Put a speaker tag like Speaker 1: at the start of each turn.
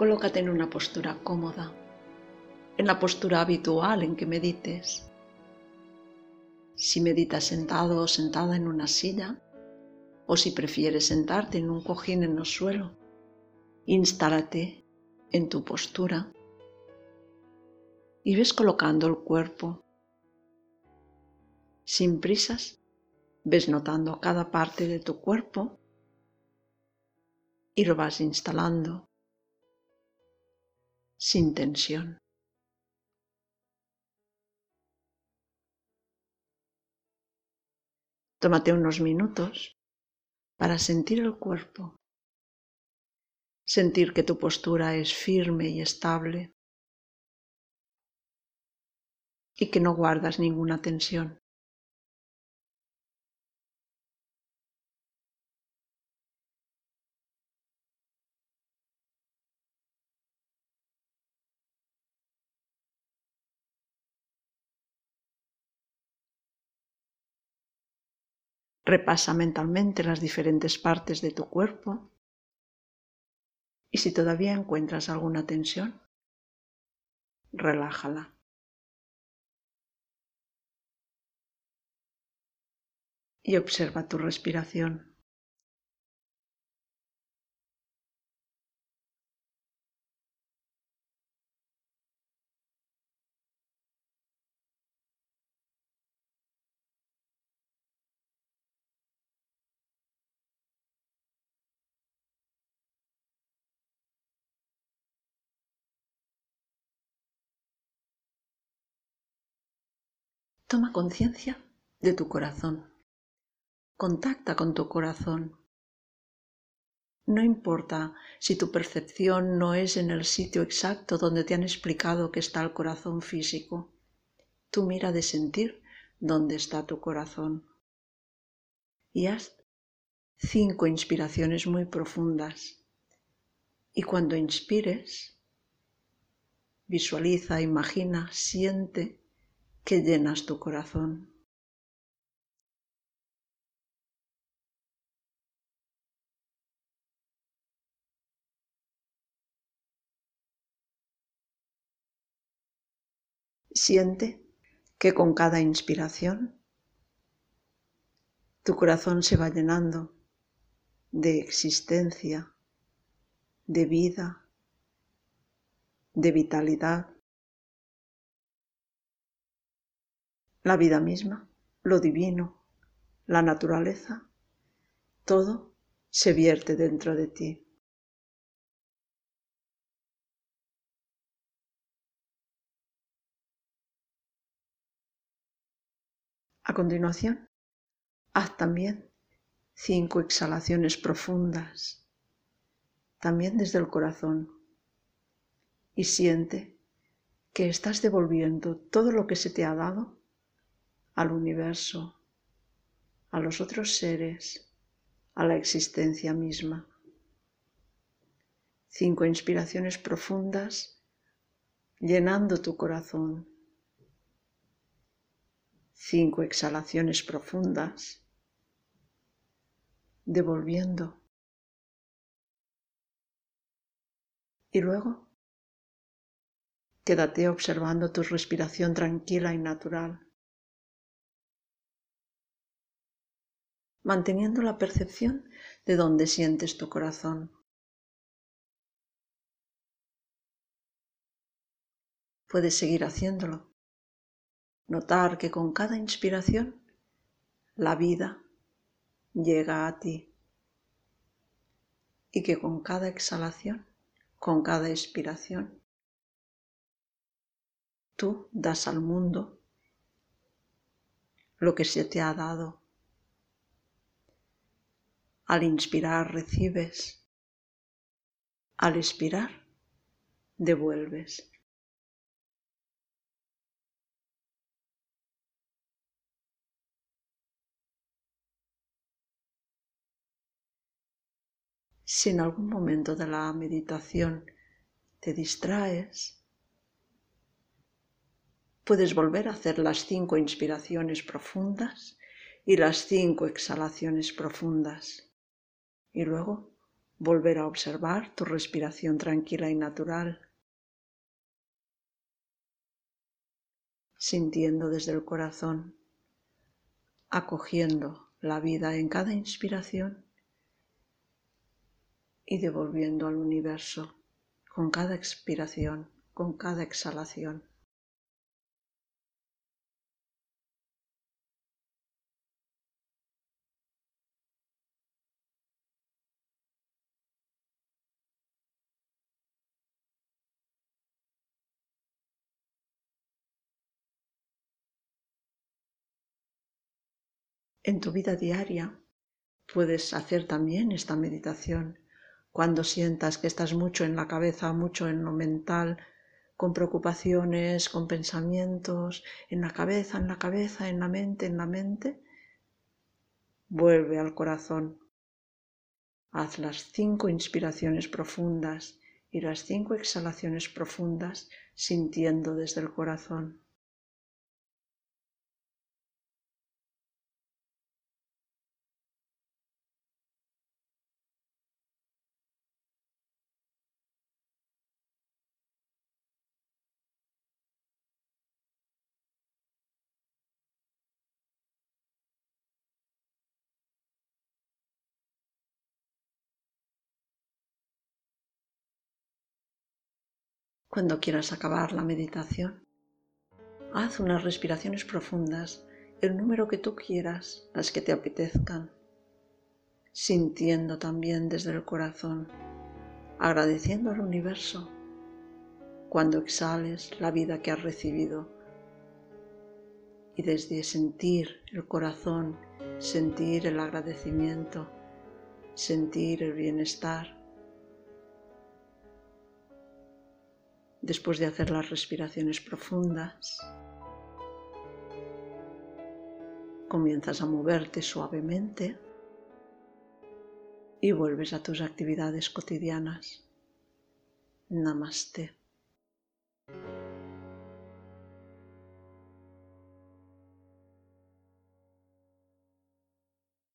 Speaker 1: Colócate en una postura cómoda, en la postura habitual en que medites. Si meditas sentado o sentada en una silla, o si prefieres sentarte en un cojín en el suelo, instálate en tu postura y ves colocando el cuerpo. Sin prisas, ves notando cada parte de tu cuerpo y lo vas instalando sin tensión. Tómate unos minutos para sentir el cuerpo, sentir que tu postura es firme y estable y que no guardas ninguna tensión. Repasa mentalmente las diferentes partes de tu cuerpo y si todavía encuentras alguna tensión, relájala. Y observa tu respiración. Toma conciencia de tu corazón. Contacta con tu corazón. No importa si tu percepción no es en el sitio exacto donde te han explicado que está el corazón físico. Tú mira de sentir dónde está tu corazón. Y haz cinco inspiraciones muy profundas. Y cuando inspires, visualiza, imagina, siente que llenas tu corazón. Siente que con cada inspiración tu corazón se va llenando de existencia, de vida, de vitalidad. La vida misma, lo divino, la naturaleza, todo se vierte dentro de ti. A continuación, haz también cinco exhalaciones profundas, también desde el corazón, y siente que estás devolviendo todo lo que se te ha dado al universo, a los otros seres, a la existencia misma. Cinco inspiraciones profundas llenando tu corazón. Cinco exhalaciones profundas devolviendo. Y luego quédate observando tu respiración tranquila y natural. Manteniendo la percepción de dónde sientes tu corazón. Puedes seguir haciéndolo. Notar que con cada inspiración la vida llega a ti y que con cada exhalación, con cada expiración, tú das al mundo lo que se te ha dado al inspirar recibes, al expirar devuelves. Si en algún momento de la meditación te distraes, puedes volver a hacer las cinco inspiraciones profundas y las cinco exhalaciones profundas y luego volver a observar tu respiración tranquila y natural, sintiendo desde el corazón, acogiendo la vida en cada inspiración y devolviendo al universo con cada expiración, con cada exhalación. En tu vida diaria puedes hacer también esta meditación cuando sientas que estás mucho en la cabeza, mucho en lo mental, con preocupaciones, con pensamientos, en la cabeza, en la cabeza, en la mente, en la mente, vuelve al corazón. Haz las cinco inspiraciones profundas y las cinco exhalaciones profundas sintiendo desde el corazón. Cuando quieras acabar la meditación, haz unas respiraciones profundas, el número que tú quieras, las que te apetezcan, sintiendo también desde el corazón, agradeciendo al universo cuando exhales la vida que has recibido y desde sentir el corazón, sentir el agradecimiento, sentir el bienestar después de hacer las respiraciones profundas. Comienzas a moverte suavemente y vuelves a tus actividades cotidianas. Namaste.